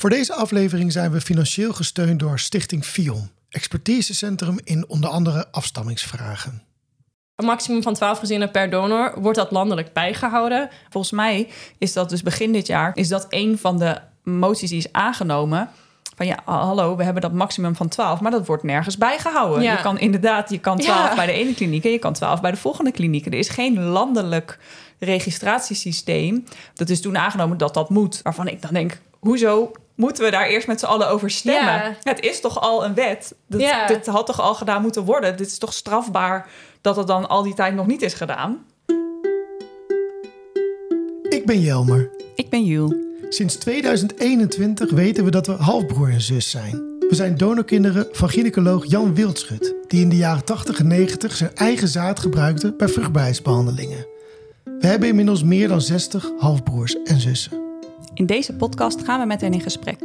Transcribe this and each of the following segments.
Voor deze aflevering zijn we financieel gesteund door Stichting FIOM, expertisecentrum in onder andere afstammingsvragen. Een maximum van 12 gezinnen per donor wordt dat landelijk bijgehouden. Volgens mij is dat dus begin dit jaar is dat een van de moties die is aangenomen. Van ja, hallo, we hebben dat maximum van 12, maar dat wordt nergens bijgehouden. Ja. Je kan inderdaad, je kan 12 Ja. bij de ene kliniek en je kan 12 bij de volgende kliniek. Er is geen landelijk registratiesysteem. Dat is toen aangenomen dat dat moet. Waarvan ik dan denk, hoezo moeten we daar eerst met z'n allen over stemmen? Ja. Het is toch al een wet? Dat, Ja. Dit had toch al gedaan moeten worden? Dit is toch strafbaar dat het dan al die tijd nog niet is gedaan? Ik ben Jelmer. Ik ben Jules. Sinds 2021 weten we dat we halfbroer en zus zijn. We zijn donorkinderen van gynaecoloog Jan Wildschut, die in de jaren 80 en 90 zijn eigen zaad gebruikte bij vruchtbaarheidsbehandelingen. We hebben inmiddels meer dan 60 halfbroers en zussen. In deze podcast gaan we met hen in gesprek.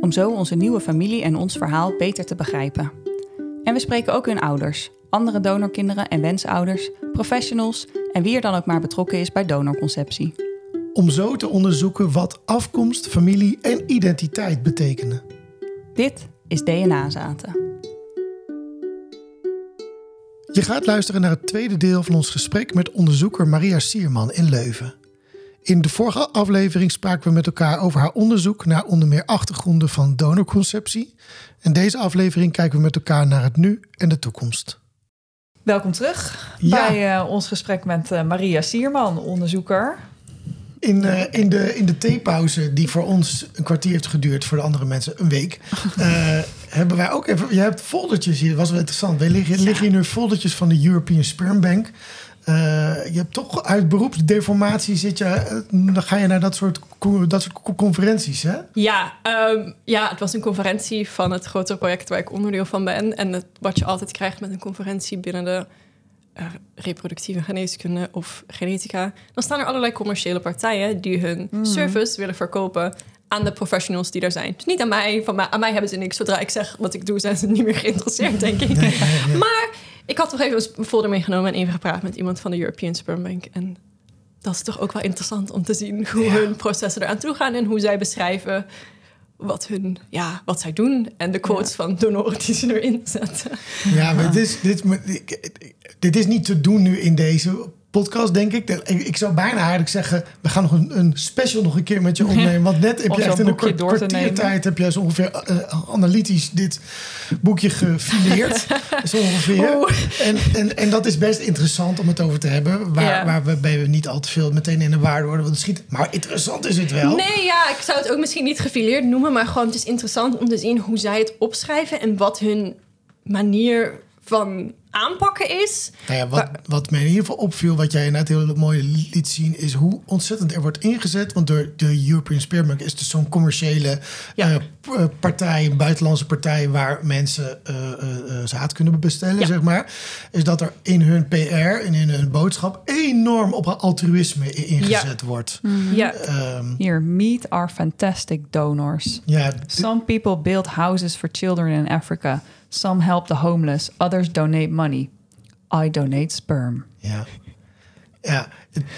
Om zo onze nieuwe familie en ons verhaal beter te begrijpen. En we spreken ook hun ouders, andere donorkinderen en wensouders, professionals en wie er dan ook maar betrokken is bij donorconceptie. Om zo te onderzoeken wat afkomst, familie en identiteit betekenen. Dit is DNA-zaten. Je gaat luisteren naar het tweede deel van ons gesprek met onderzoeker Maria Sierman in Leuven. In de vorige aflevering spraken we met elkaar over haar onderzoek naar onder meer achtergronden van donorconceptie. En deze aflevering kijken we met elkaar naar het nu en de toekomst. Welkom terug Ja. bij eh, ons gesprek met eh, Maria Sierman, onderzoeker. In, eh, in, de, in de theepauze, die voor ons een kwartier heeft geduurd, voor de andere mensen een week, hebben wij ook even. Je hebt foldertjes hier, dat was wel interessant. Er liggen, liggen hier nu foldertjes van de European Sperm Bank. Eh, je hebt toch uit beroepsdeformatie zit je, eh, dan ga je naar dat soort, dat soort co- conferenties, hè? Ja, ehm, ja, het was een conferentie van het grotere project waar ik onderdeel van ben. En het, wat je altijd krijgt met een conferentie binnen de eh, reproductieve geneeskunde of genetica, dan staan er allerlei commerciële partijen die hun service willen verkopen aan de professionals die er zijn. Dus niet aan mij, van mij, aan mij hebben ze niks. Zodra ik zeg wat ik doe, zijn ze niet meer geïnteresseerd, denk ik. Maar ik had toch even een folder meegenomen en even gepraat met iemand van de European Sperm Bank. En dat is toch ook wel interessant om te zien hoe Ja. hun processen eraan toe gaan en hoe zij beschrijven wat, hun, ja, wat zij doen en de quotes van donoren die ze erin zetten. Ja, maar dit is, dit, dit is niet te doen nu in deze podcast, denk ik. Ik, ik zou bijna eigenlijk zeggen, we gaan nog een, een special nog een keer met je opnemen. Want net heb je echt in een te kwartiertijd heb jij zo ongeveer eh, analytisch dit boekje gefileerd. zo ongeveer. Oeh. En, en, en dat is best interessant om het over te hebben. Waar, Ja. waar we, bij we niet al te veel meteen in de waarde worden. Want het schiet, maar interessant is het wel. Nee, ja, ik zou het ook misschien niet gefileerd noemen, maar gewoon het is interessant om te zien hoe zij het opschrijven en wat hun manier van aanpakken is. Nou ja, wat, wat mij in ieder geval opviel, wat jij net heel mooi liet zien, is hoe ontzettend er wordt ingezet. Want door de European Spear Bank is dus zo'n commerciële Ja. eh, eh, partij, een buitenlandse partij, waar mensen eh, eh, eh, zaad kunnen bestellen, Ja. zeg maar. Is dat er in hun PR en in hun boodschap enorm op altruïsme ingezet wordt. Ja, Ehm, Here, meet our fantastic donors. Some people build houses for children in Africa. Some help the homeless. Others donate money. I donate sperm. Ja, ja,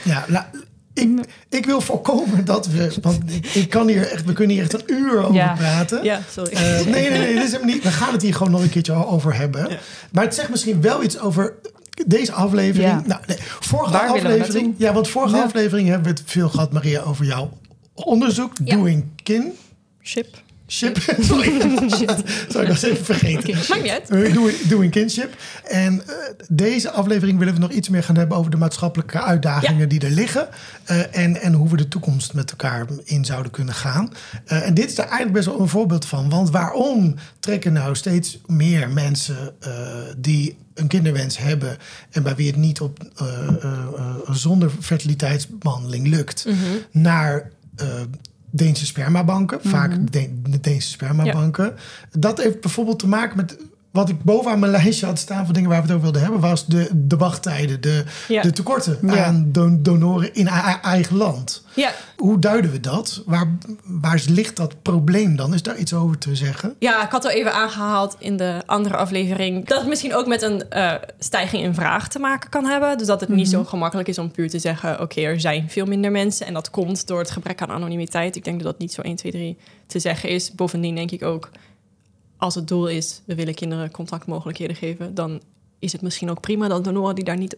ja ik, ik wil voorkomen dat we, want ik, kan hier echt, we kunnen hier echt een uur over Ja. praten. ja sorry. Eh, nee, nee, nee, dit is hem niet. We gaan het hier gewoon nog een keertje over hebben. Maar het zegt misschien wel iets over deze aflevering. Ja. Nou, nee, vorige Waar aflevering. Ja, want vorige Ja. aflevering hebben we het veel gehad, Maria, over jouw onderzoek. Ja. Doing kin. Ship. Ship. Sorry. Sorry, ik was even vergeten. Maakt niet uit. Doing, doing kinship. En eh, deze aflevering willen we nog iets meer gaan hebben over de maatschappelijke uitdagingen Ja. die er liggen. eh, en, en hoe we de toekomst met elkaar in zouden kunnen gaan. Eh, en dit is er eigenlijk best wel een voorbeeld van. Want waarom trekken nou steeds meer mensen die een kinderwens hebben en bij wie het niet op, zonder fertiliteitsbehandeling lukt, naar eh, Deense spermabanken, vaak de, de Deense spermabanken. Dat heeft bijvoorbeeld te maken met wat ik bovenaan mijn lijstje had staan van dingen waar we het over wilden hebben, was de, de wachttijden, de, Ja. de tekorten Ja. aan don- donoren in eigen land. Ja, Hoe duiden we dat? Waar, waar ligt dat probleem dan? Is daar iets over te zeggen? Ja, ik had al even aangehaald in de andere aflevering dat het misschien ook met een eh, stijging in vraag te maken kan hebben. Dus dat het niet zo gemakkelijk is om puur te zeggen: oké, er zijn veel minder mensen en dat komt door het gebrek aan anonimiteit. Ik denk dat dat niet zo 1, 2, 3 te zeggen is. Bovendien denk ik ook, als het doel is, we willen kinderen contactmogelijkheden geven, dan is het misschien ook prima dat donoren die daar niet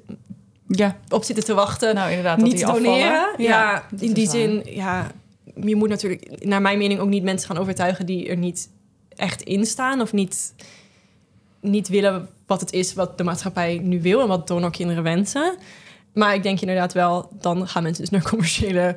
Ja, op zitten te wachten, nou inderdaad. Dat niet die doneren. afvallen. Ja, dat in die waar. zin, ja, je moet natuurlijk, naar mijn mening, ook niet mensen gaan overtuigen die er niet echt in staan of niet, niet willen wat het is wat de maatschappij nu wil en wat donorkinderen wensen. Maar ik denk inderdaad wel, dan gaan mensen dus naar commerciële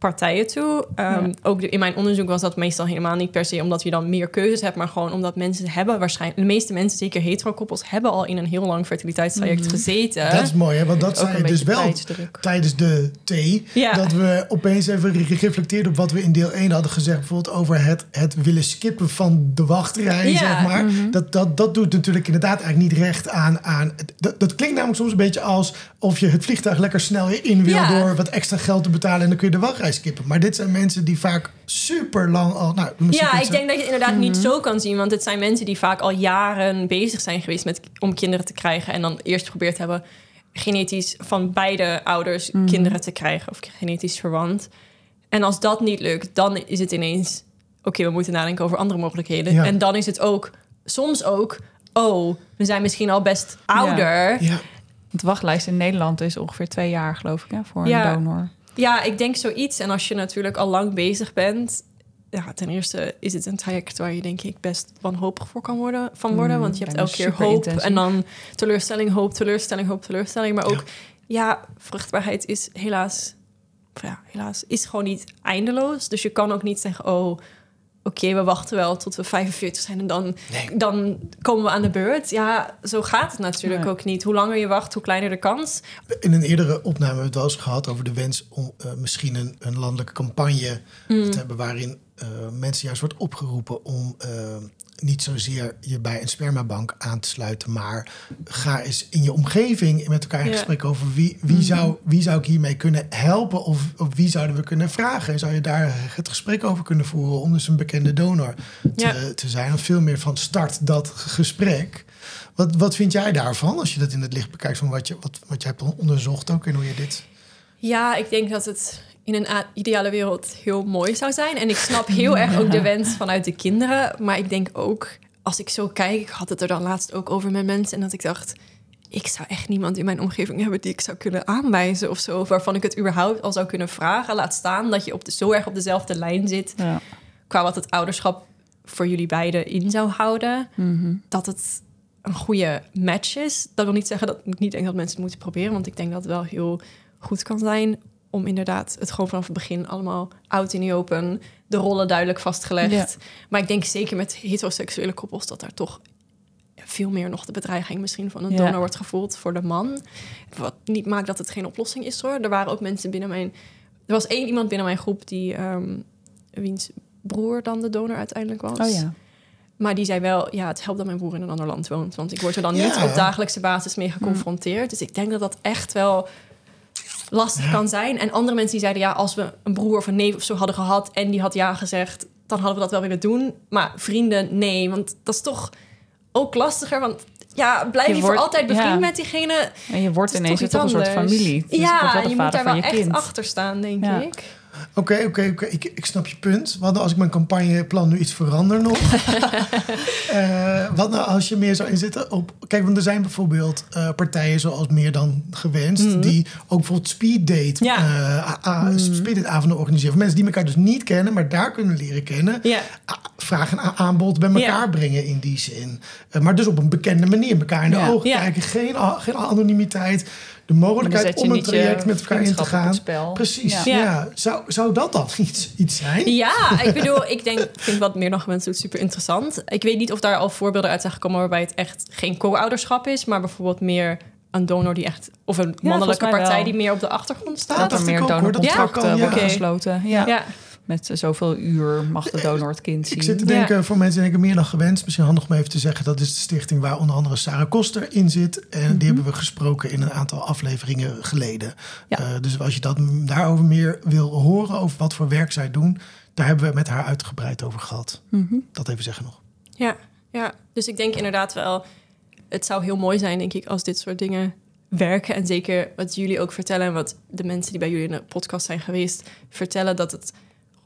partijen toe. Ehm, Ja. Ook de- in mijn onderzoek was dat meestal helemaal niet per se omdat je dan meer keuzes hebt, maar gewoon omdat mensen hebben waarschijnlijk, de meeste mensen, zeker hetero-koppels, hebben al in een heel lang fertiliteitstraject Mhm. gezeten. Dat is mooi, hè? want dat zei je dus wel tijdens de thee. Ja. Dat we opeens even re- gereflecteerd op wat we in deel 1 hadden gezegd. Bijvoorbeeld over het, het willen skippen van de wachtrij, Ja. zeg maar. Mhm. dat, dat, dat doet natuurlijk inderdaad eigenlijk niet recht aan... aan dat, dat klinkt namelijk soms een beetje als of je het vliegtuig lekker snel in wil... Ja. door wat extra geld te betalen en dan kun je de wachtrij skippen. Maar dit zijn mensen die vaak super lang al... Nou, misschien Ja, ik denk dat je het inderdaad niet zo kan zien. Want het zijn mensen die vaak al jaren bezig zijn geweest met, om kinderen te krijgen. En dan eerst geprobeerd hebben genetisch van beide ouders kinderen te krijgen. Of genetisch verwant. En als dat niet lukt, dan is het ineens... Oké, we moeten nadenken over andere mogelijkheden. Ja. En dan is het ook, soms ook... Oh, we zijn misschien al best ouder. Ja, De wachtlijst in Nederland is ongeveer twee jaar, geloof ik, hè, voor Ja. een donor. Ja, ik denk zoiets. En als je natuurlijk al lang bezig bent... Ja, ten eerste is het een traject waar je denk ik best wanhopig voor kan worden, van worden. Mm, want je hebt elke keer hoop intensief. en dan teleurstelling, hoop, teleurstelling, hoop, teleurstelling. Maar ook, ja, vruchtbaarheid is helaas, ja, helaas is gewoon niet eindeloos. Dus je kan ook niet zeggen, oh, oké, we wachten wel tot we 45 zijn en dan, Nee. dan komen we aan de beurt. Ja, zo gaat het natuurlijk Nee. ook niet. Hoe langer je wacht, hoe kleiner de kans. In een eerdere opname hebben we het wel eens gehad over de wens om eh, misschien een, een landelijke campagne Mm. te hebben waarin mensen juist wordt opgeroepen om eh, niet zozeer je bij een spermabank aan te sluiten, maar ga eens in je omgeving met elkaar in Ja. gesprek over wie, wie, zou, wie zou ik hiermee kunnen helpen of, of wie zouden we kunnen vragen. En zou je daar het gesprek over kunnen voeren om dus een bekende donor te, Ja. te zijn. Of veel meer van start dat gesprek. Wat, wat vind jij daarvan als je dat in het licht bekijkt van wat je, wat, wat je hebt on- onderzocht ook en hoe je dit... Ja, ik denk dat het in een ideale wereld heel mooi zou zijn. En ik snap heel erg ook de wens vanuit de kinderen. Maar ik denk ook, als ik zo kijk, ik had het er dan laatst ook over met mensen. En dat ik dacht, ik zou echt niemand in mijn omgeving hebben die ik zou kunnen aanwijzen of zo. Waarvan ik het überhaupt al zou kunnen vragen. Laat staan dat je op de, zo erg op dezelfde lijn zit. Ja. Qua wat het ouderschap voor jullie beiden in zou houden. Mhm. Dat het een goede match is. Dat wil niet zeggen dat ik niet denk dat mensen het moeten proberen. Want ik denk dat het wel heel goed kan zijn om inderdaad het gewoon vanaf het begin allemaal out in the open, de rollen duidelijk vastgelegd. Ja. Maar ik denk zeker met heteroseksuele koppels dat daar toch veel meer nog de bedreiging misschien van een Ja. donor wordt gevoeld voor de man. Wat niet maakt dat het geen oplossing is hoor. Er waren ook mensen binnen mijn. Er was één iemand binnen mijn groep die ehm wiens broer dan de donor uiteindelijk was. Oh ja. Maar die zei wel, ja, het helpt dat mijn broer in een ander land woont. Want ik word er dan Ja. niet op dagelijkse basis mee geconfronteerd. Dus ik denk dat dat echt wel lastig kan zijn. En andere mensen die zeiden, ja, als we een broer of een neef of zo hadden gehad... en die had ja gezegd, dan hadden we dat wel willen doen. Maar vrienden, nee. Want dat is toch ook lastiger. Want ja, blijf Je je, wordt- voor altijd bevriend ja. met diegene. En je wordt ineens toch een soort familie. Dus ja, je moet daar wel echt achter staan, denk Ja. ik. Oké, oké, oké. Ik, ik snap je punt. Wat nou als ik mijn campagneplan nu iets verander nog? Eh, wat nou als je meer zou inzetten op... Kijk, want er zijn bijvoorbeeld eh, partijen zoals Meer Dan Gewenst... Mhm. die ook bijvoorbeeld speeddate, Ja. eh, a- speeddate-avonden organiseren. Voor mensen die elkaar dus niet kennen, maar daar kunnen leren kennen. Vraag en aanbod bij elkaar brengen in die zin. Maar dus op een bekende manier elkaar in de ogen kijken. Geen, geen anonimiteit. De mogelijkheid om een traject met elkaar in te gaan. Precies, Ja. ja. Ja. Zou, zou dat dan iets, iets zijn? Ja, ik bedoel, ik denk, ik vind wat meer dan gewenst doet super interessant. Ik weet niet of daar al voorbeelden uit zijn gekomen waarbij het echt geen co-ouderschap is, maar bijvoorbeeld meer een donor die echt, of een mannelijke partij wel. die meer op de achtergrond staat. Dat er meer donorcontracten ja. worden Oké. gesloten. Ja. Ja, Met zoveel uur mag de donor het kind zien. Ik zit te denken, voor mensen denken meer dan gewenst. Misschien handig om even te zeggen, dat is de stichting waar onder andere Sarah Koster in zit. En Mhm. die hebben we gesproken in een aantal afleveringen geleden. Ja. Eh, dus als je dat daarover meer wil horen, over wat voor werk zij doen, daar hebben we het met haar uitgebreid over gehad. Mhm. Dat even zeggen nog. Ja, ja, dus ik denk inderdaad wel... Het zou heel mooi zijn, denk ik, als dit soort dingen werken. En zeker wat jullie ook vertellen... en wat de mensen die bij jullie in de podcast zijn geweest... vertellen dat het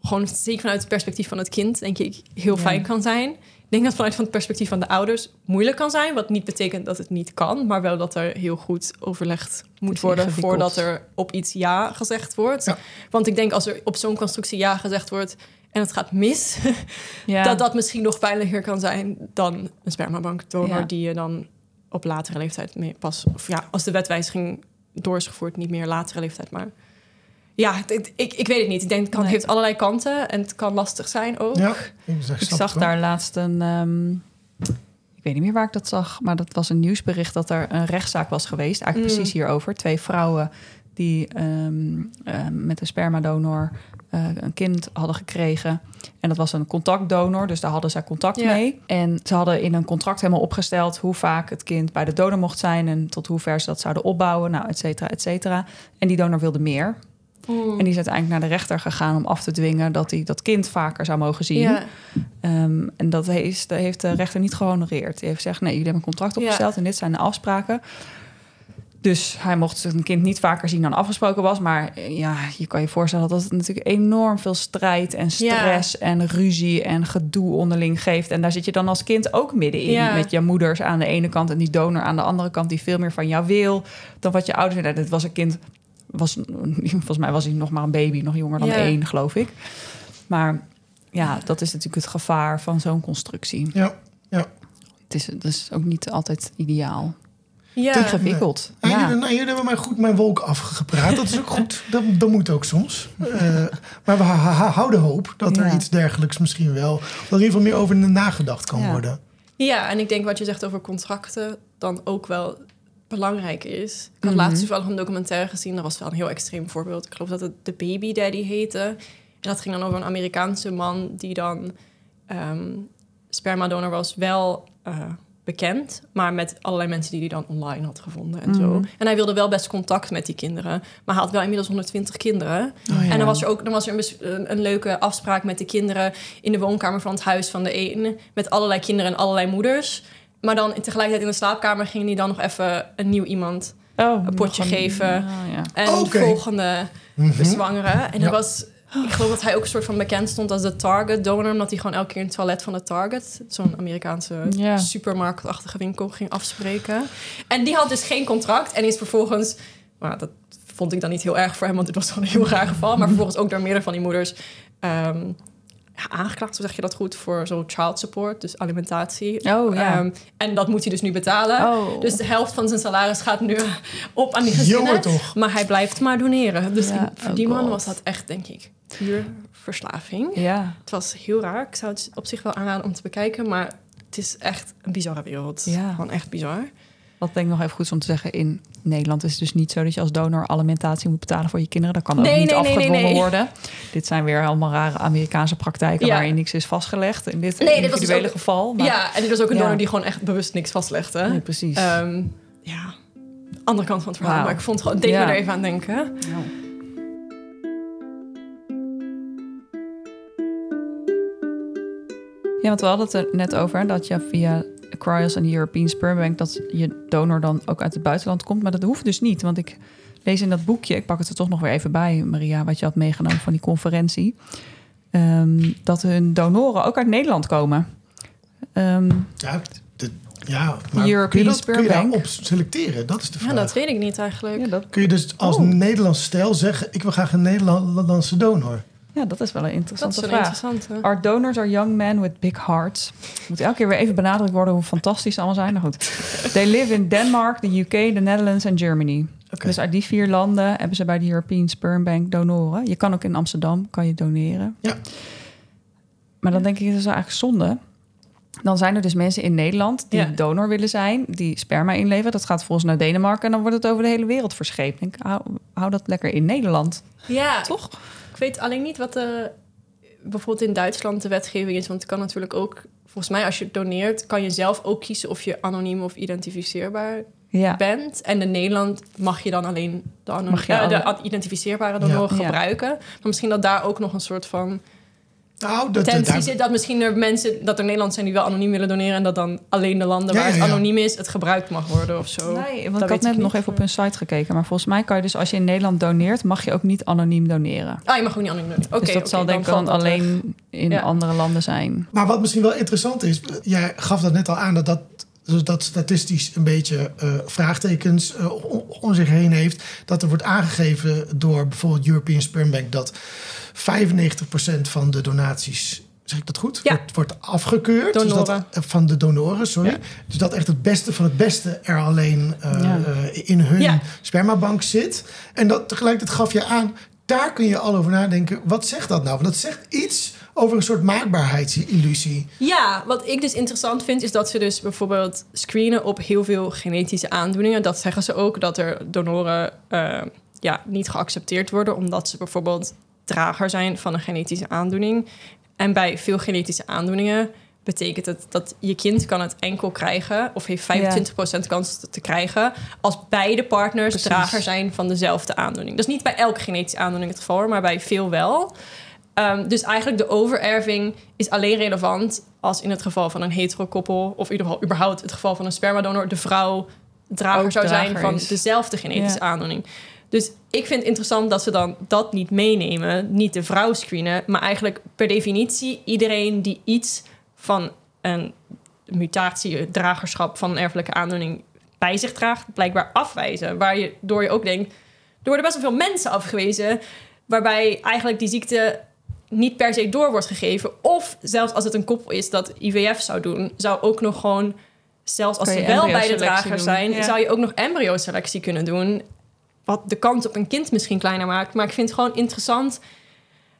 gewoon zeker vanuit het perspectief van het kind... denk ik, heel Ja. fijn kan zijn. Ik denk dat vanuit van het perspectief van de ouders moeilijk kan zijn. Wat niet betekent dat het niet kan... maar wel dat er heel goed overlegd moet worden... voordat er op iets ja gezegd wordt. Ja. Want ik denk als er op zo'n constructie ja gezegd wordt... en het gaat mis... Ja. dat dat misschien nog veiliger kan zijn dan een spermabankdonor die je dan op latere leeftijd mee pas of ja als de wetwijziging door is gevoerd niet meer latere leeftijd maar ja het- het- ik, ik weet het niet ik denk het kan, Nee. heeft allerlei kanten en het kan lastig zijn ook Ja, ik, zeg, Ik snap zag het daar laatst een. ehm, ik weet niet meer waar ik dat zag, maar dat was een nieuwsbericht dat er een rechtszaak was geweest. Eigenlijk Mm. precies hierover. Twee vrouwen die ehm, ehm, met een spermadonor eh, een kind hadden gekregen. En dat was een contactdonor, dus daar hadden zij contact Ja. mee. En ze hadden in een contract helemaal opgesteld hoe vaak het kind bij de donor mocht zijn en tot hoe ver ze dat zouden opbouwen, nou, et cetera, et cetera. En die donor wilde meer. Mm. En die is uiteindelijk naar de rechter gegaan om af te dwingen dat hij dat kind vaker zou mogen zien. ja, Ehm, en dat heeft, dat heeft de rechter niet gehonoreerd. Die heeft gezegd, nee, jullie hebben een contract Ja. opgesteld... en dit zijn de afspraken. Dus hij mocht zijn kind niet vaker zien dan afgesproken was. Maar eh, ja, je kan je voorstellen dat het natuurlijk enorm veel strijd en stress... en ruzie en gedoe onderling geeft. En daar zit je dan als kind ook middenin. Ja. Met je moeders aan de ene kant en die donor aan de andere kant... die veel meer van jou wil dan wat je ouders willen. Dit was een kind... Was, volgens mij was hij nog maar een baby, nog jonger dan Ja. één, geloof ik. Maar ja, dat is natuurlijk het gevaar van zo'n constructie. Ja, Het is, het is ook niet altijd ideaal. ja. Ingewikkeld. En Ja. jullie, nou, jullie hebben mij goed mijn wolk afgepraat. Dat is ook goed. Dat, dat moet ook soms. Eh, maar we houden hoop dat er Ja. iets dergelijks misschien wel... dat er in ieder geval meer over nagedacht kan Ja. worden. Ja, en ik denk wat je zegt over contracten dan ook wel belangrijk is. Ik had Mhm. laatst toevallig een documentaire gezien. Dat was wel een heel extreem voorbeeld. Ik geloof dat het The Baby Daddy heette. En dat ging dan over een Amerikaanse man die dan ehm spermadonor was. Wel eh, bekend, maar met allerlei mensen die hij dan online had gevonden en zo. Mhm. En hij wilde wel best contact met die kinderen. Maar hij had wel inmiddels 120 kinderen. Oh, ja. En dan was er ook dan was er een, een leuke afspraak met de kinderen in de woonkamer van het huis van de een. Met allerlei kinderen en allerlei moeders. Maar dan tegelijkertijd in de slaapkamer ging hij dan nog even een nieuw iemand oh, een potje een- geven. Oh, ja. en de volgende Mhm. bezwangeren. En Ja. was, ik geloof dat hij ook een soort van bekend stond als de Target donor, omdat hij gewoon elke keer in het toilet van de Target, zo'n Amerikaanse supermarktachtige winkel, ging afspreken. En die had dus geen contract en is vervolgens, nou, dat vond ik dan niet heel erg voor hem, want het was gewoon een heel raar geval, maar vervolgens ook door meerdere van die moeders. ehm, ja, aangeklaagd, zeg je dat goed, voor zo child support, dus alimentatie. Oh, ja. Ehm, en dat moet hij dus nu betalen. Oh. Dus de helft van zijn salaris gaat nu op aan die gezinnen. Jongen toch. Maar hij blijft maar doneren. Dus Ja, die- voor die oh man God. was dat echt, denk ik, puur verslaving. ja. Het was heel raar. Ik zou het op zich wel aanraden om te bekijken. Maar het is echt een bizarre wereld. Ja. Gewoon echt bizar. Wat denk ik nog even goed is om te zeggen. In Nederland is het dus niet zo dat je als donor alimentatie moet betalen voor je kinderen. Dat kan ook Nee, niet nee, nee, afgedwongen nee, nee. worden. Dit zijn weer allemaal rare Amerikaanse praktijken Ja. waarin niks is vastgelegd. In dit dus individuele ook- geval. Maar, Ja, en dit was ook een donor die gewoon echt bewust niks vastlegde. Nee, precies. Ehm, ja, andere kant van het verhaal. Maar ik vond het gewoon, deed me er even aan denken. Ja, want we hadden het er net over dat je via Cryos en de European Sperm Bank dat je donor dan ook uit het buitenland komt, maar dat hoeft dus niet, want ik lees in dat boekje, ik pak het er toch nog weer even bij, Maria, wat je had meegenomen van die conferentie, ehm, dat hun donoren ook uit Nederland komen. Ehm, Ja, de- ja maar European kun je, dat, kun je Sperm Bank. daarop selecteren? Dat is de vraag. Ja, dat weet ik niet eigenlijk. ja, dat, Kun je dus als Oh. Nederlands stijl zeggen... ik wil graag een Nederlandse donor? Ja, dat is wel een Dat is interessante vraag. interessante. Our donors are young men with big hearts. Moet elke keer weer even benadrukt worden hoe fantastisch ze allemaal zijn. Nou goed. They live in Denmark, the UK, the Netherlands en Germany. Dus uit die vier landen hebben ze bij de European Sperm Bank donoren. Je kan ook in Amsterdam kan je doneren. Ja. Maar dan denk ik, dat is eigenlijk zonde. Dan zijn er dus mensen in Nederland die Ja. donor willen zijn, die sperma inleveren. Dat gaat volgens naar Denemarken en dan wordt het over de hele wereld verscheept. Ik denk, hou, hou dat lekker in Nederland, Ja, toch? Ik weet alleen niet wat de bijvoorbeeld in Duitsland de wetgeving is. Want het kan natuurlijk ook, volgens mij als je doneert, kan je zelf ook kiezen of je anoniem of identificeerbaar Ja. bent. En in Nederland mag je dan alleen de, anoniem, Mag je eh, de identificeerbare donor Ja. gebruiken. Maar misschien dat daar ook nog een soort van Nou, dat, zit. Dat misschien er mensen, dat er Nederlanders zijn die wel anoniem willen doneren. En dat dan alleen de landen Ja, waar het ja, ja. anoniem is, het gebruikt mag worden of zo. Nee, want Dat ik had net ik nog even op hun site gekeken. Maar volgens mij kan je dus als je in Nederland doneert, mag je ook niet anoniem doneren. Ah, je mag ook niet anoniem doneren. Oké, dus dat zal denk ik dan dat weg. alleen in Ja. andere landen zijn. Maar wat misschien wel interessant is, jij gaf dat net al aan dat dat, dat statistisch een beetje eh, vraagtekens eh, om, zich heen heeft. Dat er wordt aangegeven door bijvoorbeeld European Sperm Bank dat 95% van de donaties, zeg ik dat goed, Ja. wordt, wordt afgekeurd. Dus dat, eh, van de donoren, sorry. Ja. Dus dat echt het beste van het beste er alleen eh, Ja. eh, in hun Ja. spermabank zit. En dat tegelijkertijd gaf je aan, daar kun je al over nadenken. Wat zegt dat nou? Want dat zegt iets over een soort maakbaarheidsillusie. Ja, wat ik dus interessant vind, is dat ze dus bijvoorbeeld screenen op heel veel genetische aandoeningen. Dat zeggen ze ook, dat er donoren eh, ja, niet geaccepteerd worden, omdat ze bijvoorbeeld drager zijn van een genetische aandoening. En bij veel genetische aandoeningen betekent het dat je kind kan het enkel krijgen, of heeft 25% kans te krijgen, als beide partners Precies. drager zijn van dezelfde aandoening. Dat is niet bij elke genetische aandoening het geval, maar bij veel wel. Ehm, dus eigenlijk de overerving is alleen relevant als in het geval van een heterokoppel... of in ieder geval überhaupt het geval van een spermadonor... de vrouw drager Ook zou zijn van is. dezelfde genetische Ja. aandoening. Dus ik vind het interessant dat ze dan dat niet meenemen. Niet de vrouw screenen, maar eigenlijk per definitie... iedereen die iets van een mutatie, een dragerschap van een erfelijke aandoening... bij zich draagt, blijkbaar afwijzen. Waar je, door je ook denkt... er worden best wel veel mensen afgewezen... waarbij eigenlijk die ziekte niet per se door wordt gegeven. Of zelfs als het een koppel is dat IVF zou doen, zou ook nog gewoon, zelfs als ze wel bij de drager zijn, ja. zou je ook nog embryoselectie kunnen doen. Wat de kans op een kind misschien kleiner maakt. Maar ik vind het gewoon interessant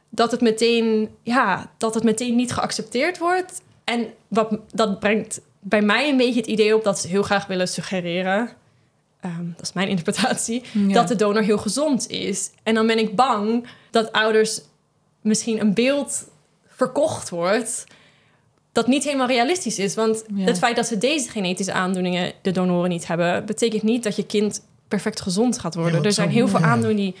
dat het meteen, ja, dat het meteen niet geaccepteerd wordt. En wat, dat brengt bij mij een beetje het idee op dat ze heel graag willen suggereren. ehm, dat is mijn interpretatie Ja. dat de donor heel gezond is. En dan ben ik bang dat ouders misschien een beeld verkocht wordt dat niet helemaal realistisch is. Want Ja. het feit dat ze deze genetische aandoeningen de donoren niet hebben, betekent niet dat je kind perfect gezond gaat worden. Ja, er zijn heel veel aandoeningen die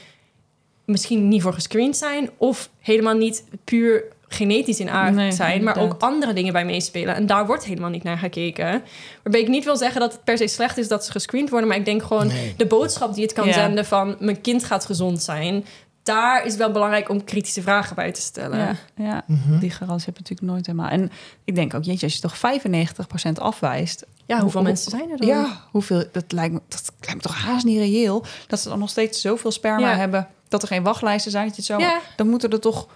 misschien niet voor gescreend zijn of helemaal niet puur genetisch in aard Nee, zijn, maar ook andere dingen bij meespelen. En daar wordt helemaal niet naar gekeken. Waarbij ik niet wil zeggen dat het per se slecht is dat ze gescreend worden, maar ik denk gewoon Nee. de boodschap die het kan Ja. zenden van mijn kind gaat gezond zijn, daar is wel belangrijk om kritische vragen bij te stellen. Ja, ja. Mhm. die garantie heb je natuurlijk nooit helemaal. En ik denk ook, jeetje, als je toch 95% afwijst. Ja, hoeveel Hoe- mensen zijn er dan? Ja, hoeveel, dat, lijkt me, dat lijkt me toch haast niet reëel. Dat ze dan nog steeds zoveel sperma Ja. hebben. Dat er geen wachtlijsten zijn. Dat je het zo, Ja. Dan moeten er toch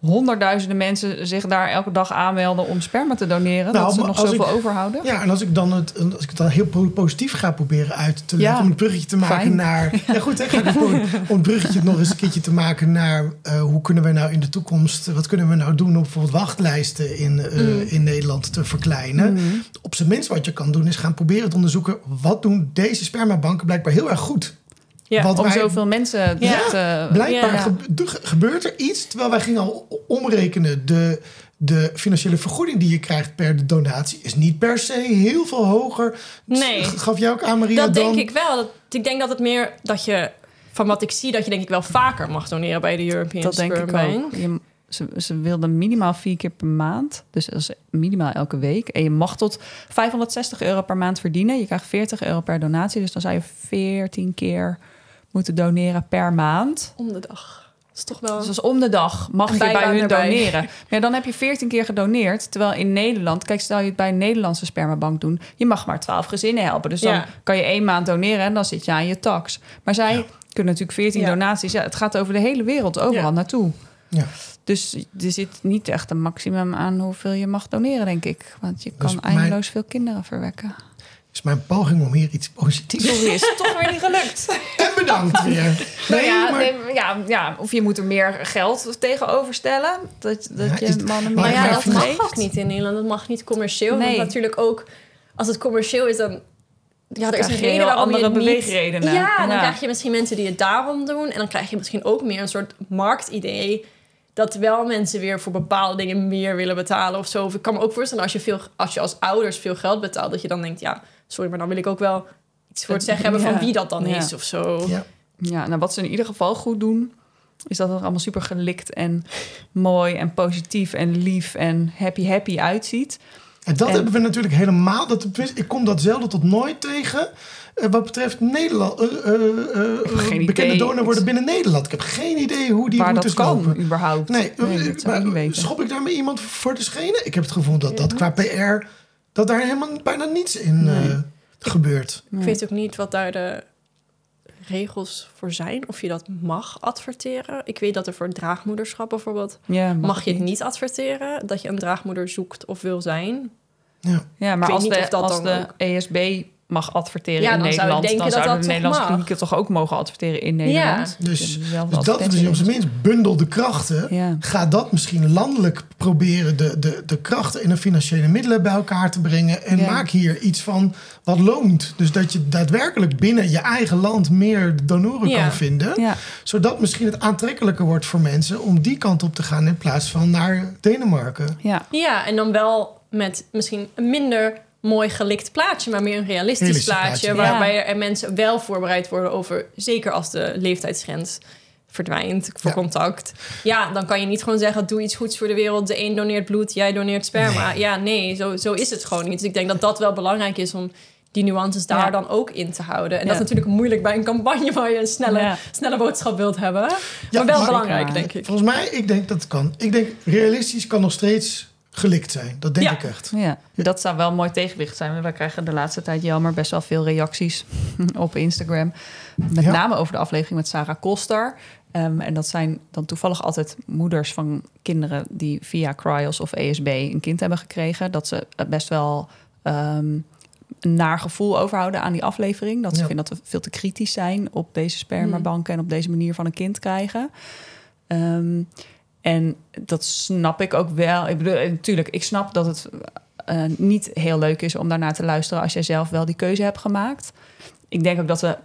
honderdduizenden mensen zich daar elke dag aanmelden om sperma te doneren. Nou, dat ze nog zoveel ik- overhouden. Ja, en als ik, dan het, als ik het dan heel po- positief ga proberen uit te leggen... Ja, om het bruggetje te maken fijn. naar... Ja goed, hè, ga ik gewoon- om het bruggetje nog eens een keertje te maken naar... eh, hoe kunnen we nou in de toekomst... wat kunnen we nou doen om bijvoorbeeld wachtlijsten in, eh, Mm. in Nederland te verkleinen? Mhm. Op zijn minst wat je kan doen is gaan proberen te onderzoeken... wat doen deze spermabanken blijkbaar heel erg goed? Ja, Wat Om wij- zoveel mensen Ja. te... Blijkbaar Ja. gebeurt er iets, terwijl wij gingen al omrekenen. De, de financiële vergoeding die je krijgt per de donatie is niet per se heel veel hoger. Nee. Gaf jij ook aan, Maria? dat dan? denk ik wel. Dat, ik denk dat het meer dat je, van wat ik zie, dat je denk ik wel vaker mag doneren bij de European Dat denk ik Bank. ook. Je, ze, ze wilden minimaal vier keer per maand. Dus dat is minimaal elke week. En je mag tot 560 euro per maand verdienen. Je krijgt 40 euro per donatie. Dus dan zou je 14 keer moeten doneren per maand. Om de dag. Dat is toch wel... Dus is om de dag mag je bij hun erbij. doneren. Maar ja, dan heb je 14 keer gedoneerd. Terwijl in Nederland, kijk, stel je het bij een Nederlandse spermabank doen, je mag maar 12 gezinnen helpen. Dus dan Ja. kan je één maand doneren en dan zit je aan je tax. Maar zij kunnen natuurlijk 14 Ja. donaties. Ja, het gaat over de hele wereld, overal Ja. naartoe. Ja. Dus er zit niet echt een maximum aan hoeveel je mag doneren, denk ik. Want je kan Dus mijn- eindeloos veel kinderen verwekken. Is mijn poging om hier iets positiefs Sorry, is het toch weer niet gelukt? En bedankt weer. Nou Nee, ja, maar- nee, ja, ja, of je moet er meer geld tegenover stellen. Dat, dat Ja, je mannen maar ja, dat mag ook niet in Nederland. Dat mag niet commercieel. Nee. Want natuurlijk ook, als het commercieel is, dan... Ja, er is een reden waarom andere je niet... beweegredenen. Ja, dan Ja. krijg je misschien mensen die het daarom doen. En dan krijg je misschien ook meer een soort marktidee... dat wel mensen weer voor bepaalde dingen meer willen betalen of zo. Ik kan me ook voorstellen als je, veel, als je als ouders veel geld betaalt, dat je dan denkt, ja, sorry, maar dan wil ik ook wel iets voor het zeggen hebben Ja. van wie dat dan Ja. is of zo. Ja. Ja, nou wat ze in ieder geval goed doen, is dat het er allemaal super gelikt en mooi en positief en lief en happy happy uitziet. En dat En- hebben we natuurlijk helemaal. Dat, ik kom dat zelden tot nooit tegen. eh, wat betreft Nederland. eh, eh, eh, bekende idee. donor worden binnen Nederland. Ik heb geen idee hoe die Waar dat kan lopen. überhaupt. Nee, dat zou ik maar niet weten. schop ik daarmee iemand voor de schenen? Ik heb het gevoel dat dat qua PR... dat daar helemaal bijna niets in Nee. eh, gebeurt. Ik weet ook niet wat daar de regels voor zijn. Of je dat mag adverteren. Ik weet dat er voor draagmoederschap bijvoorbeeld... Ja, mag je het niet adverteren. Dat je een draagmoeder zoekt of wil zijn. Ja. Ja, maar als de, als de ook- ESB mag adverteren Ja, in dan Nederland, dan dat zouden dat de toch Nederlandse mag. klinieken toch ook mogen adverteren in Nederland. Dus, Dus, dus dat is misschien op zijn minst bundel de krachten. Ja. Ga dat misschien landelijk proberen de, de, de krachten en de financiële middelen bij elkaar te brengen. En Ja. maak hier iets van wat loont. Dus dat je daadwerkelijk binnen je eigen land meer donoren Ja. kan vinden. Ja. Zodat misschien het aantrekkelijker wordt voor mensen om die kant op te gaan in plaats van naar Denemarken. Ja. Ja, en dan wel met misschien minder mooi gelikt plaatje, maar meer een realistisch, Realistisch plaatje. plaatje, ja. Waarbij er mensen wel voorbereid worden over, zeker als de leeftijdsgrens verdwijnt voor Ja. contact. Ja, dan kan je niet gewoon zeggen: doe iets goeds voor de wereld. De een doneert bloed, jij doneert sperma. Ja, nee, zo, zo is het gewoon niet. Dus ik denk dat dat wel belangrijk is om die nuances daar Ja. dan ook in te houden. En Ja. dat is natuurlijk moeilijk bij een campagne waar je een snelle, Ja. snelle boodschap wilt hebben. Ja, maar wel maar- belangrijk, denk ik. Volgens mij, ik denk dat het kan. Ik denk realistisch kan nog steeds gelikt zijn. Dat denk Ja. ik echt. Ja, dat zou wel een mooi tegenwicht zijn. Wij krijgen de laatste tijd jammer best wel veel reacties op Instagram. Met Ja. name over de aflevering met Sarah Koster. Ehm, en dat zijn dan toevallig altijd moeders van kinderen die via Cryos of ESB een kind hebben gekregen. Dat ze best wel ehm, een naar gevoel overhouden aan die aflevering. Dat ze Ja. vinden dat we veel te kritisch zijn op deze spermabanken en op deze manier van een kind krijgen. Ehm, en dat snap ik ook wel. Ik bedoel, eh, natuurlijk, ik snap dat het eh, niet heel leuk is om daarnaar te luisteren als jij zelf wel die keuze hebt gemaakt. Ik denk ook dat we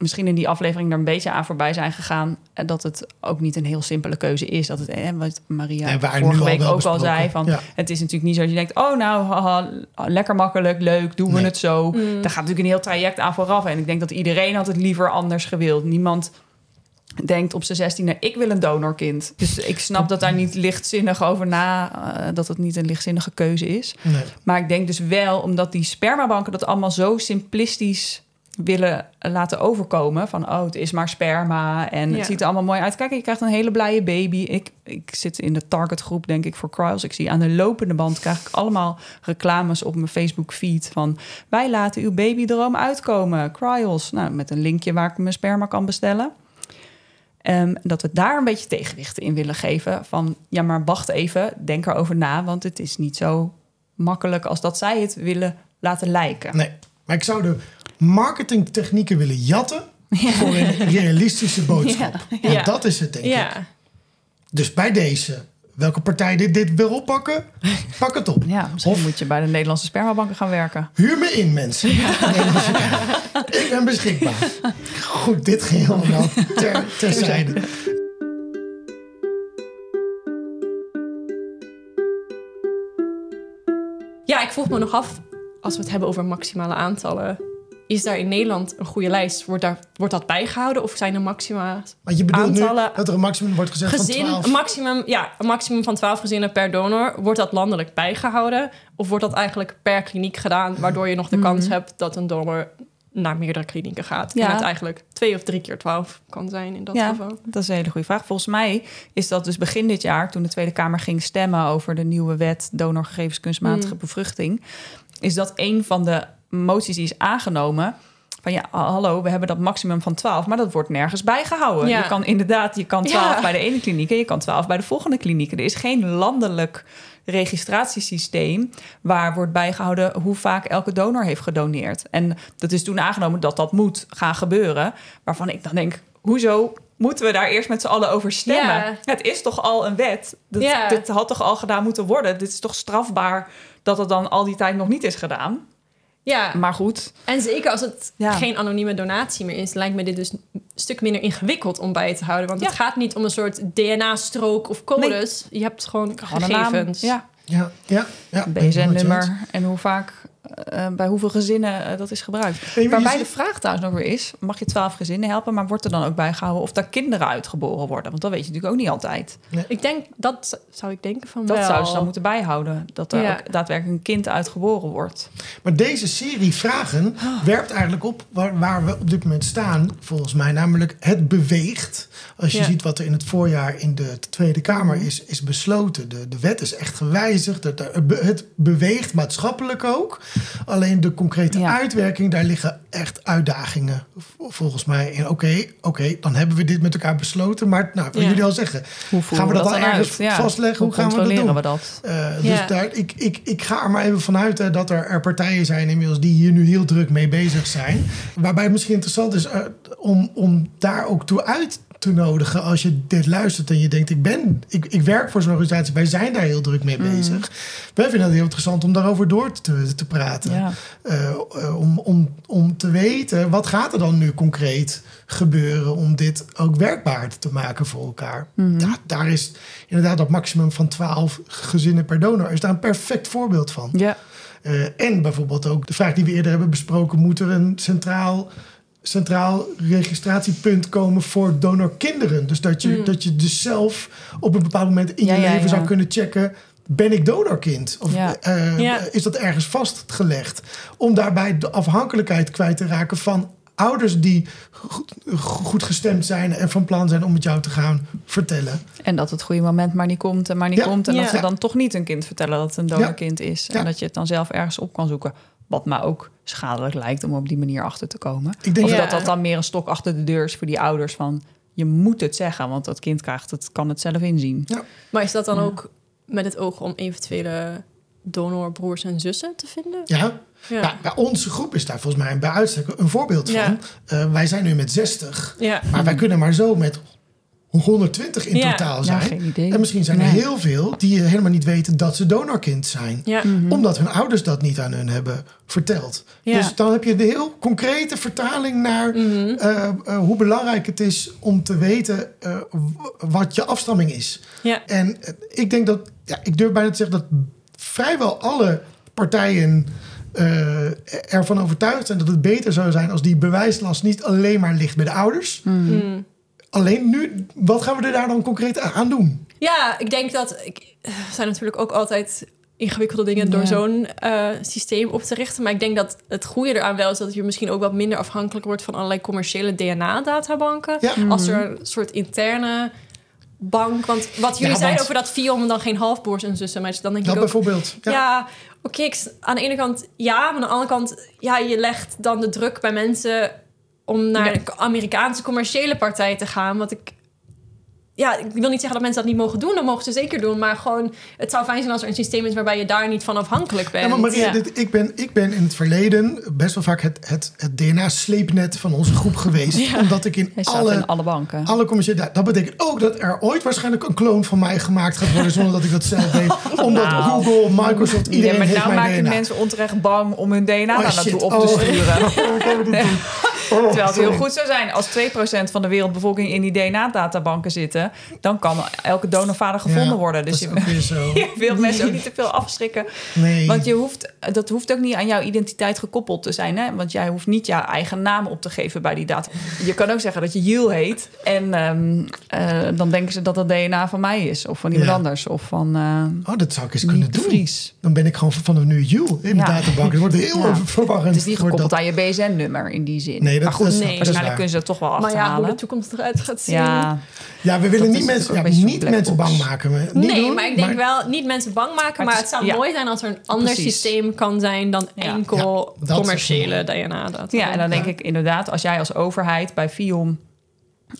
misschien in die aflevering er een beetje aan voorbij zijn gegaan. En dat het ook niet een heel simpele keuze is. Dat het, eh, wat Maria Nee, vorige week wel ook al zei. Van, Ja. Het is natuurlijk niet zo dat je denkt, oh nou, haha, lekker makkelijk, leuk, doen we het zo. Mm. Daar gaat natuurlijk een heel traject aan vooraf. En ik denk dat iedereen had het liever anders gewild. Niemand denkt op zijn zestiende, ik wil een donorkind. Dus ik snap dat daar niet lichtzinnig over na, eh, dat het niet een lichtzinnige keuze is. Nee. Maar ik denk dus wel, omdat die spermabanken dat allemaal zo simplistisch willen laten overkomen. Van, oh, het is maar sperma en Ja. het ziet er allemaal mooi uit. Kijk, je krijgt een hele blije baby. Ik, ik zit in de targetgroep, denk ik, voor Cryos. Ik zie aan de lopende band, krijg ik allemaal reclames op mijn Facebook feed van... wij laten uw babydroom uitkomen, Cryos. Nou, met een linkje waar ik mijn sperma kan bestellen. Ehm, dat we daar een beetje tegenwicht in willen geven. Van ja, maar wacht even, denk erover na. Want het is niet zo makkelijk als dat zij het willen laten lijken. nee. Maar ik zou de marketingtechnieken willen jatten voor een realistische boodschap. Ja. En dat is het, denk ik. Dus bij deze, welke partij dit, dit wil oppakken, pak het op. Ja, misschien Of moet je bij de Nederlandse spermabanken gaan werken. huur me in, mensen. Ik- ben beschikbaar. Goed, dit ging allemaal ter, terzijde. Ja, ik vroeg me nog af, als we het hebben over maximale aantallen, is daar in Nederland een goede lijst? Wordt, daar, wordt dat bijgehouden of zijn er maxima Want je bedoelt nu Aantallen- dat er een maximum wordt gezegd gezin, van 12. een maximum, ja, een maximum van 12 gezinnen per donor? Wordt dat landelijk bijgehouden? Of wordt dat eigenlijk per kliniek gedaan, waardoor je nog de kans hebt dat een donor naar meerdere klinieken gaat? Ja. En het eigenlijk twee of drie keer 12 kan zijn in dat ja, geval. dat is een hele goede vraag. Volgens mij is dat dus begin dit jaar, toen de Tweede Kamer ging stemmen over de nieuwe wet donorgegevens kunstmatige bevruchting, is dat een van de moties die is aangenomen. Van ja, hallo, we hebben dat maximum van 12, maar dat wordt nergens bijgehouden. Ja. Je kan inderdaad, je kan 12 Ja. bij de ene kliniek en je kan 12 bij de volgende kliniek. Er is geen landelijk registratiesysteem waar wordt bijgehouden hoe vaak elke donor heeft gedoneerd. En dat is toen aangenomen dat dat moet gaan gebeuren. Waarvan ik dan denk, hoezo moeten we daar eerst met z'n allen over stemmen? Ja. Het is toch al een wet? Dat, Ja. Dit had toch al gedaan moeten worden? Dit is toch strafbaar dat het dan al die tijd nog niet is gedaan? Ja, Maar goed, en zeker als het Ja. geen anonieme donatie meer is, lijkt me dit dus een stuk minder ingewikkeld om bij te houden. Want het gaat niet om een soort DNA-strook of codes. Je hebt gewoon gewoon gegevens. Ja, Ja, ja, ja. BSN-nummer en hoe vaak, eh, bij hoeveel gezinnen eh, dat is gebruikt. Nee, Waarbij de vraag trouwens nog weer is, mag je twaalf gezinnen helpen, maar wordt er dan ook bijgehouden of daar kinderen uitgeboren worden? Want dat weet je natuurlijk ook niet altijd. Ik denk, dat zou ik denken van Dat wel. zouden ze dan moeten bijhouden, dat er Ja. ook daadwerkelijk een kind uitgeboren wordt. Maar deze serie vragen Ah. werpt eigenlijk op waar, waar we op dit moment staan, volgens mij. Namelijk, het beweegt. Als je Ja. ziet wat er in het voorjaar in de Tweede Kamer is, is besloten. De, de wet is echt gewijzigd. Het, het beweegt maatschappelijk ook. Alleen de concrete Ja. uitwerking, daar liggen echt uitdagingen volgens mij. in. Oké, oké, dan hebben we dit met elkaar besloten. Maar nou, wat Ja. jullie al zeggen, Hoe gaan we dat, dan ergens vastleggen? Hoe, gaan we dat doen? we dat? Uh, Ja. Dus daar, ik, ik, ik ga er maar even vanuit hè, dat er, er partijen zijn inmiddels die hier nu heel druk mee bezig zijn. Waarbij het misschien interessant is uh, om, om daar ook toe uit te nodigen als je dit luistert en je denkt ik ben, ik, ik werk voor zo'n organisatie, wij zijn daar heel druk mee Mhm. bezig. Wij vinden het heel interessant om daarover door te, te praten. Ja. Uh, uh, om, om, om te weten wat gaat er dan nu concreet gebeuren om dit ook werkbaar te maken voor elkaar. Mhm. Ja, daar is inderdaad dat maximum van 12 gezinnen per donor is daar een perfect voorbeeld van. Ja. Uh, en bijvoorbeeld ook de vraag die we eerder hebben besproken: moet er een centraal, centraal registratiepunt komen voor donorkinderen? Dus dat je, Mm. dat je dus zelf op een bepaald moment in Ja, je ja, leven ja. zou kunnen checken. Ben ik donorkind? Of uh, Ja. is dat ergens vastgelegd? Om daarbij de afhankelijkheid kwijt te raken van ouders die goed, goed gestemd zijn en van plan zijn om het jou te gaan vertellen. En dat het goede moment maar niet komt en maar niet Ja. komt. En dat ze dan toch niet een kind vertellen dat het een donorkind is. Ja. En dat je het dan zelf ergens op kan zoeken. Wat mij ook schadelijk lijkt om op die manier achter te komen. Ik denk Of Ja. dat dat dan meer een stok achter de deur is voor die ouders. Van je moet het zeggen, want dat kind krijgt het, kan het zelf inzien. Maar is dat dan Ja. ook met het oog om eventuele donorbroers en zussen te vinden? Ja, Ja. Nou, bij onze groep is daar volgens mij bij uitstek een voorbeeld Ja. van. Uh, wij zijn nu met 60, ja. maar wij kunnen maar zo met 120 in Ja. totaal Ja, zijn. geen idee. en misschien zijn er Nee. heel veel die helemaal niet weten dat ze donorkind zijn. Ja. Mhm. Omdat hun ouders dat niet aan hun hebben verteld. Ja. Dus dan heb je de heel concrete vertaling naar Mhm. uh, uh, hoe belangrijk het is om te weten uh, wat je afstamming is. Ja. En uh, ik denk dat, ja, ik durf bijna te zeggen dat vrijwel alle partijen uh, ervan overtuigd zijn dat het beter zou zijn als die bewijslast niet alleen maar ligt bij de ouders. Mm. Alleen nu, wat gaan we er daar dan concreet aan doen? Ja, ik denk dat. Ik, er zijn natuurlijk ook altijd ingewikkelde dingen door zo'n uh, systeem op te richten. Maar ik denk dat het goede eraan wel is dat je misschien ook wat minder afhankelijk wordt van allerlei commerciële DNA-databanken. Ja. Als er een soort interne bank. Want wat jullie Ja, zeiden want- over dat Vion dan geen halfbroers en zussen, maar dan denk Dat ik ook. bijvoorbeeld. Ja, Ja. oké, aan de ene kant ja, maar aan de andere kant, ja, je legt dan de druk bij mensen om naar Ja. een Amerikaanse commerciële partij te gaan. Wat ik, ja, ik wil niet zeggen dat mensen dat niet mogen doen, dat mogen ze zeker doen, maar gewoon, het zou fijn zijn als er een systeem is waarbij je daar niet van afhankelijk bent. Ja, maar Ja. dit, ik, ben, ik ben in het verleden best wel vaak het, het, het DNA-sleepnet van onze groep geweest. Ja. Omdat ik in alle, in alle banken. alle commerciële... Dat betekent ook dat er ooit waarschijnlijk een kloon van mij gemaakt gaat worden... zonder dat ik dat zelf weet. Omdat Nou. Google, Microsoft, iedereen ja, maar heeft nou mijn maak je DNA. mensen onterecht bang om hun DNA Oh, naartoe op Oh. te sturen. Ik Oh, Terwijl het heel goed zou zijn als 2% van de wereldbevolking in die DNA-databanken zitten, dan kan elke donorvader gevonden Ja, worden. Dus dat je, is ook weer zo. je wilt mensen ook niet te veel afschrikken. Nee. Want je hoeft, dat hoeft ook niet aan jouw identiteit gekoppeld te zijn. Hè? Want jij hoeft niet jouw eigen naam op te geven bij die data. Je kan ook zeggen dat je Jill heet. En ehm, eh, dan denken ze dat dat DNA van mij is. Of van iemand Ja. anders. Of van eh Oh, dat zou ik eens kunnen doen. Vries. Dan ben ik gewoon van nu Jules in Ja. de databank. Het wordt heel verwarrend. Het is niet gekoppeld dat. aan je BSN-nummer in die zin. Nee, dat, maar goed, dat is- nee. dat waarschijnlijk waar. kunnen ze dat toch wel maar ja, hoe de toekomst eruit gaat zien. ja, Ja, we willen Dat niet mensen, ja, niet mensen bang maken. maar Niet nee, doen, maar ik denk wel niet mensen bang maken. Maar Maar het is- zou ja. mooi zijn als er een ander Precies. systeem kan zijn dan enkel dat commerciële mooi. DNA-data. ja, en dan denk ik inderdaad, als jij als overheid bij FIOM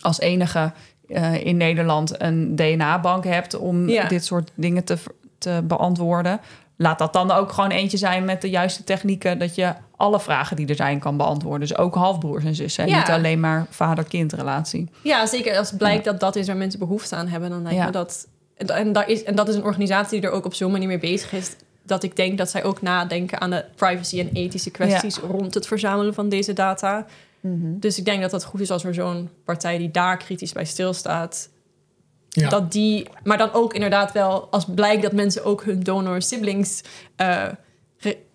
als enige eh, in Nederland een DNA-bank hebt om Ja. dit soort dingen te, te beantwoorden, laat dat dan ook gewoon eentje zijn met de juiste technieken, dat je alle vragen die er zijn kan beantwoorden. Dus ook halfbroers en zussen, en Ja. niet alleen maar vader-kind relatie. Ja, zeker als blijkt dat dat is waar mensen behoefte aan hebben, dan lijkt Ja. me dat. En, daar is, en dat is een organisatie die er ook op zo'n manier mee bezig is. dat ik denk dat zij ook nadenken aan de privacy en ethische kwesties rond het verzamelen van deze data. Mhm. Dus ik denk dat het goed is als er zo'n partij die daar kritisch bij stilstaat, Ja. dat die, maar dan ook inderdaad wel als blijkt dat mensen ook hun donor siblings eh,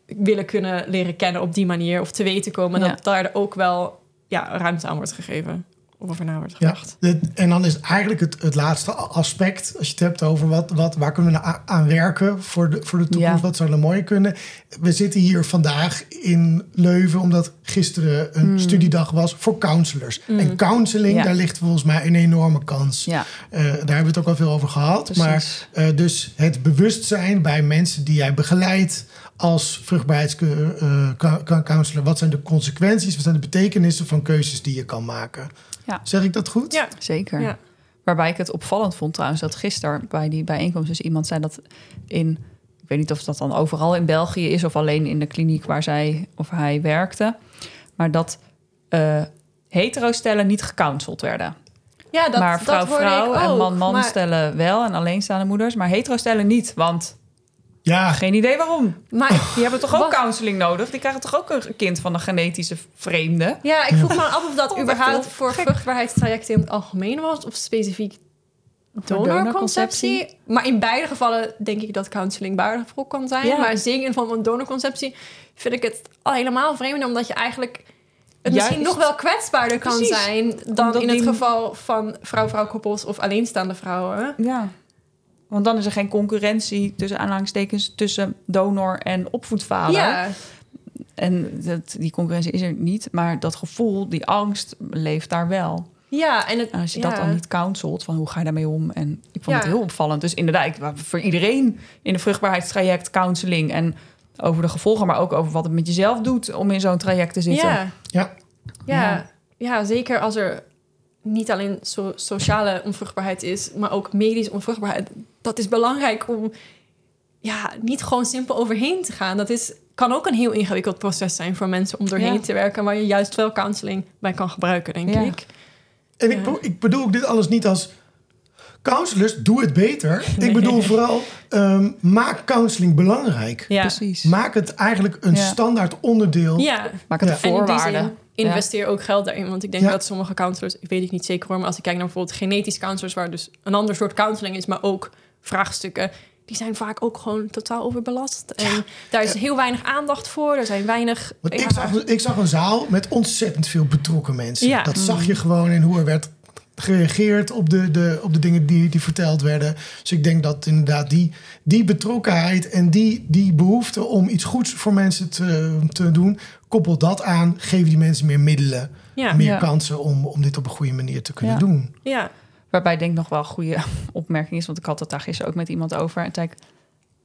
willen kunnen leren kennen op die manier of te weten komen, Ja. dat daar ook wel ja, ruimte aan wordt gegeven. Over na wordt Ja, gedacht. dit- en dan is eigenlijk het, het laatste aspect, als je het hebt over wat, wat, waar kunnen we nou aan werken voor de, voor de toekomst, Ja. wat zou er mooi kunnen. We zitten hier vandaag in Leuven omdat gisteren een studiedag was voor counselors. En counseling, Hmm. Ja. daar ligt volgens mij een enorme kans. Ja, Eh, daar hebben we het ook al veel over gehad. Precies. Maar eh, dus het bewustzijn bij mensen die jij begeleidt als vruchtbaarheidscounselor. wat zijn de consequenties, wat zijn de betekenissen van keuzes die je kan maken? Ja. Zeg ik dat goed? Ja, zeker. Ja. Waarbij ik het opvallend vond trouwens dat gisteren bij die bijeenkomst dus iemand zei dat in, ik weet niet of dat dan overal in België is of alleen in de kliniek waar zij of hij werkte, maar dat eh hetero-stellen niet gecounseld werden. ja dat, maar dat hoorde vrouw-vrouw ik en man-man maar- stellen wel en alleenstaande moeders, maar hetero-stellen niet, want Ja, geen idee waarom. Maar Die hebben toch ook Wat- counseling nodig? Die krijgen toch ook een kind van een genetische vreemde? Ja, ik vroeg me af of dat Oh, überhaupt voor gek. vruchtbaarheidstrajecten in het algemeen was of specifiek donorconceptie. Maar in beide gevallen denk ik dat counseling waardevol kan zijn. Ja. Maar zeker in van een donorconceptie vind ik het al helemaal vreemd, omdat je eigenlijk het Juist. misschien nog wel kwetsbaarder kan Precies. zijn dan Omdat in het die- geval van vrouw-vrouw koppels of alleenstaande vrouwen. Ja. Want dan is er geen concurrentie tussen aanhalingstekens tussen donor en opvoedvader. Ja, En dat, die concurrentie is er niet, maar dat gevoel, die angst leeft daar wel. ja, en het, En als je ja. dat dan niet counselt, van hoe ga je daarmee om? En ik vond Ja. het heel opvallend. Dus inderdaad, ik- voor iedereen in de vruchtbaarheidstraject counseling en over de gevolgen, maar ook over wat het met jezelf doet om in zo'n traject te zitten. Ja. ja. Ja, Ja. ja. zeker als er niet alleen so- sociale onvruchtbaarheid is, maar ook medische onvruchtbaarheid. Dat is belangrijk om ja, niet gewoon simpel overheen te gaan. Dat is, kan ook een heel ingewikkeld proces zijn voor mensen om doorheen Ja. te werken, waar je juist wel counseling bij kan gebruiken, denk Ja. ik. En ik, ik bedoel ook dit alles niet als counselors, doe het beter. Nee. Ik bedoel vooral, ehm, maak counseling belangrijk. Ja, Precies. Maak het eigenlijk een Ja. standaard onderdeel. ja. Maak het een in voorwaarde. zin investeer ook geld daarin. Want ik denk Ja. dat sommige counselors, ik weet het niet zeker hoor, maar als ik kijk naar bijvoorbeeld genetisch counselors, waar dus een ander soort counseling is, maar ook vraagstukken, die zijn vaak ook gewoon totaal overbelast. En daar is heel weinig aandacht voor. Er zijn weinig. Want ik, zag, ik zag een zaal met ontzettend veel betrokken mensen. Ja. Dat zag je gewoon in hoe er werd gereageerd op de, de, op de dingen die, die verteld werden. Dus ik denk dat inderdaad die, die betrokkenheid en die, die behoefte om iets goeds voor mensen te, te doen, koppel dat aan, geef die mensen meer middelen, ja, meer Ja. kansen om, om dit op een goede manier te kunnen Ja. doen. ja, Waarbij ik denk nog wel een goede opmerking is, want ik had het daar gisteren ook met iemand over. En zei ik,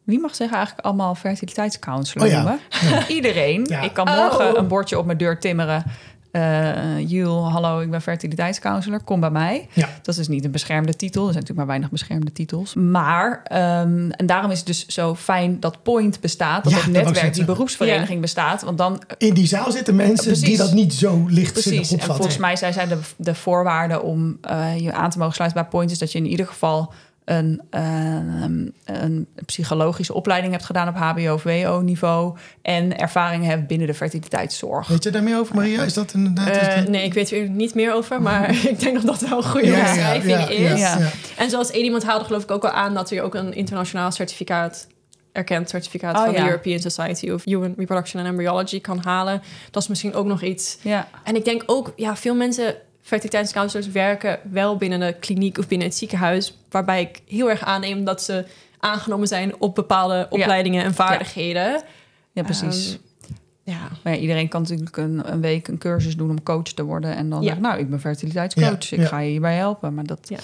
wie mag zeggen eigenlijk allemaal fertiliteitscounselor Oh ja. noemen? Iedereen. Ja. Ik kan Oh. morgen een bordje op mijn deur timmeren. Eh Jules, hallo, ik ben fertiliteitscounselor. Kom bij mij. Ja. Dat is niet een beschermde titel. Er zijn natuurlijk maar weinig beschermde titels. Maar, ehm, en daarom is het dus zo fijn dat Point bestaat. Dat Ja, het dat netwerk, die beroepsvereniging bestaat. Want dan In die zaal zitten mensen Precies. die dat niet zo lichtzinnig Precies. En opvatten. volgens mij zijn zij de, de voorwaarden om eh, je aan te mogen sluiten bij Point... is dat je in ieder geval een, ehm, een psychologische opleiding hebt gedaan op HBO of WO-niveau... en ervaring hebt binnen de fertiliteitszorg. Weet je daar meer over, Maria? Is dat inderdaad... is Eh, dat- nee, ik weet er niet meer over, maar ik denk dat dat wel een goede Ja, ja, omschrijving ja, is. ja, ja. En zoals Edimond haalde, geloof ik ook al aan dat je ook een internationaal certificaat, erkend certificaat Oh, van ja. de European Society of Human Reproduction and Embryology kan halen. Dat is misschien ook nog iets. Ja, En ik denk ook, ja, veel mensen, fertiliteitscounselors, werken wel binnen de kliniek of binnen het ziekenhuis, waarbij ik heel erg aanneem dat ze aangenomen zijn op bepaalde opleidingen en vaardigheden. ja precies. Ehm, ja. maar ja, iedereen kan natuurlijk een, een week een cursus doen om coach te worden... en dan Ja. zeggen, nou, ik ben fertiliteitscoach, Ja, ik ja. ga je hierbij helpen. Maar dat, Ja.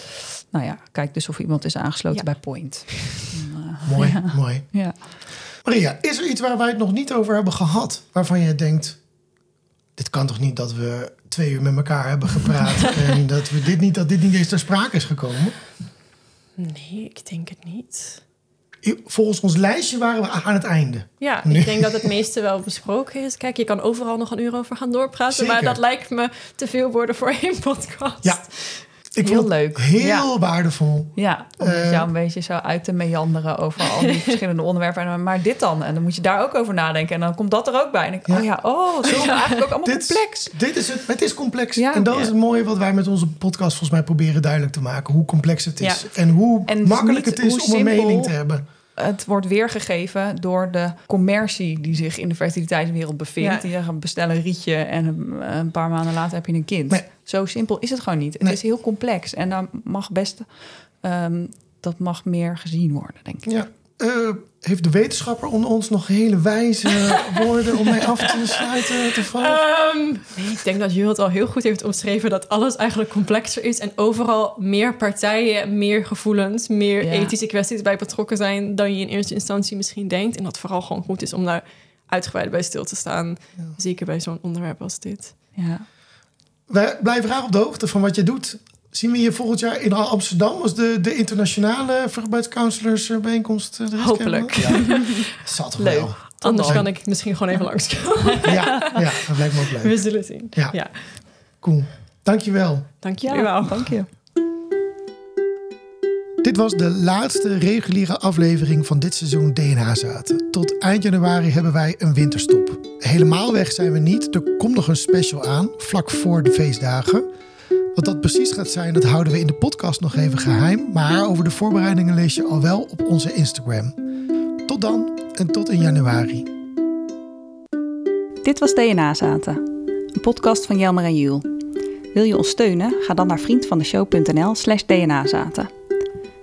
nou ja, kijk dus of iemand is aangesloten Ja. bij Point. Eh, Mooi, Ja. mooi. ja. Maria, is er iets waar wij het nog niet over hebben gehad? Waarvan je denkt, dit kan toch niet dat we twee uur met elkaar hebben gepraat... en dat, we dit niet, dat dit niet eens ter sprake is gekomen? Nee, ik denk het niet. Volgens ons lijstje waren we aan het einde. Ja, ik denk dat het meeste wel besproken is. Kijk, je kan overal nog een uur over gaan doorpraten, maar dat lijkt me te veel woorden voor één podcast. Ja. Ik Heel vond het leuk. Heel Ja. waardevol. Ja, om Eh. jou een beetje zo uit te meanderen over al die verschillende onderwerpen. En, maar dit dan? En dan moet je daar ook over nadenken. En dan komt dat er ook bij. En ik, Ja. oh ja, oh, zo eigenlijk ook allemaal Dit- complex. Dit is het. Het is complex. Ja. en dat Ja. is het mooie wat wij met onze podcast volgens mij proberen duidelijk te maken. Hoe complex het is. Ja. En hoe En het is makkelijk niet het is om een mening te hebben. Het wordt weergegeven door de commercie die zich in de fertiliteitswereld bevindt. Ja. Die zeggen, bestel een rietje en een, een paar maanden later heb je een kind. Nee. Zo simpel is het gewoon niet. Het Nee. is heel complex. En dan mag best, ehm, dat mag meer gezien worden, denk ik. Ja. Eh, heeft de wetenschapper onder ons nog hele wijze woorden om mij af te sluiten te vallen? Ehm, nee, ik denk dat Jules het al heel goed heeft omschreven dat alles eigenlijk complexer is en overal meer partijen, meer gevoelens, meer Ja. ethische kwesties bij betrokken zijn dan je in eerste instantie misschien denkt. En dat vooral gewoon goed is om daar uitgebreid bij stil te staan. Zeker bij zo'n onderwerp als dit. Ja. Wij blijven graag op de hoogte van wat je doet. Zien we je volgend jaar in Amsterdam als de, de internationale vruchtbaarheidscounselors eh, bijeenkomst? eh, Hopelijk. Ja. Zal toch Leuk. wel. Anders dan. kan ik misschien gewoon even langskomen. Ja, ja, dat lijkt me ook leuk. We zullen zien. Ja. ja. Cool. Dankjewel. Dank jullie wel. dank je. Dit was de laatste reguliere aflevering van dit seizoen DNA Zaten. Tot eind januari hebben wij een winterstop. Helemaal weg zijn we niet. Er komt nog een special aan, vlak voor de feestdagen. Wat dat precies gaat zijn, dat houden we in de podcast nog even geheim. Maar over de voorbereidingen lees je al wel op onze Instagram. Tot dan en tot in januari. Dit was DNA Zaten, een podcast van Jelmer en Jules. Wil je ons steunen? Ga dan naar vriendvandeshow.nl slash dnazaten.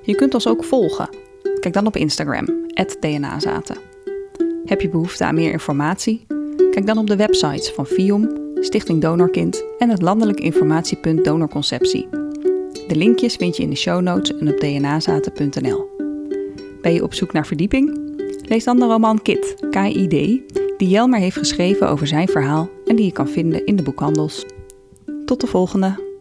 Je kunt ons ook volgen. Kijk dan op Instagram, dnazaten. Heb je behoefte aan meer informatie? Kijk dan op de websites van FIOM, Stichting Donorkind en het landelijk informatiepunt Donorconceptie. De linkjes vind je in de show notes en op dnazaten.nl. Ben je op zoek naar verdieping? Lees dan de roman Kit, KID, die Jelmer heeft geschreven over zijn verhaal en die je kan vinden in de boekhandels. Tot de volgende!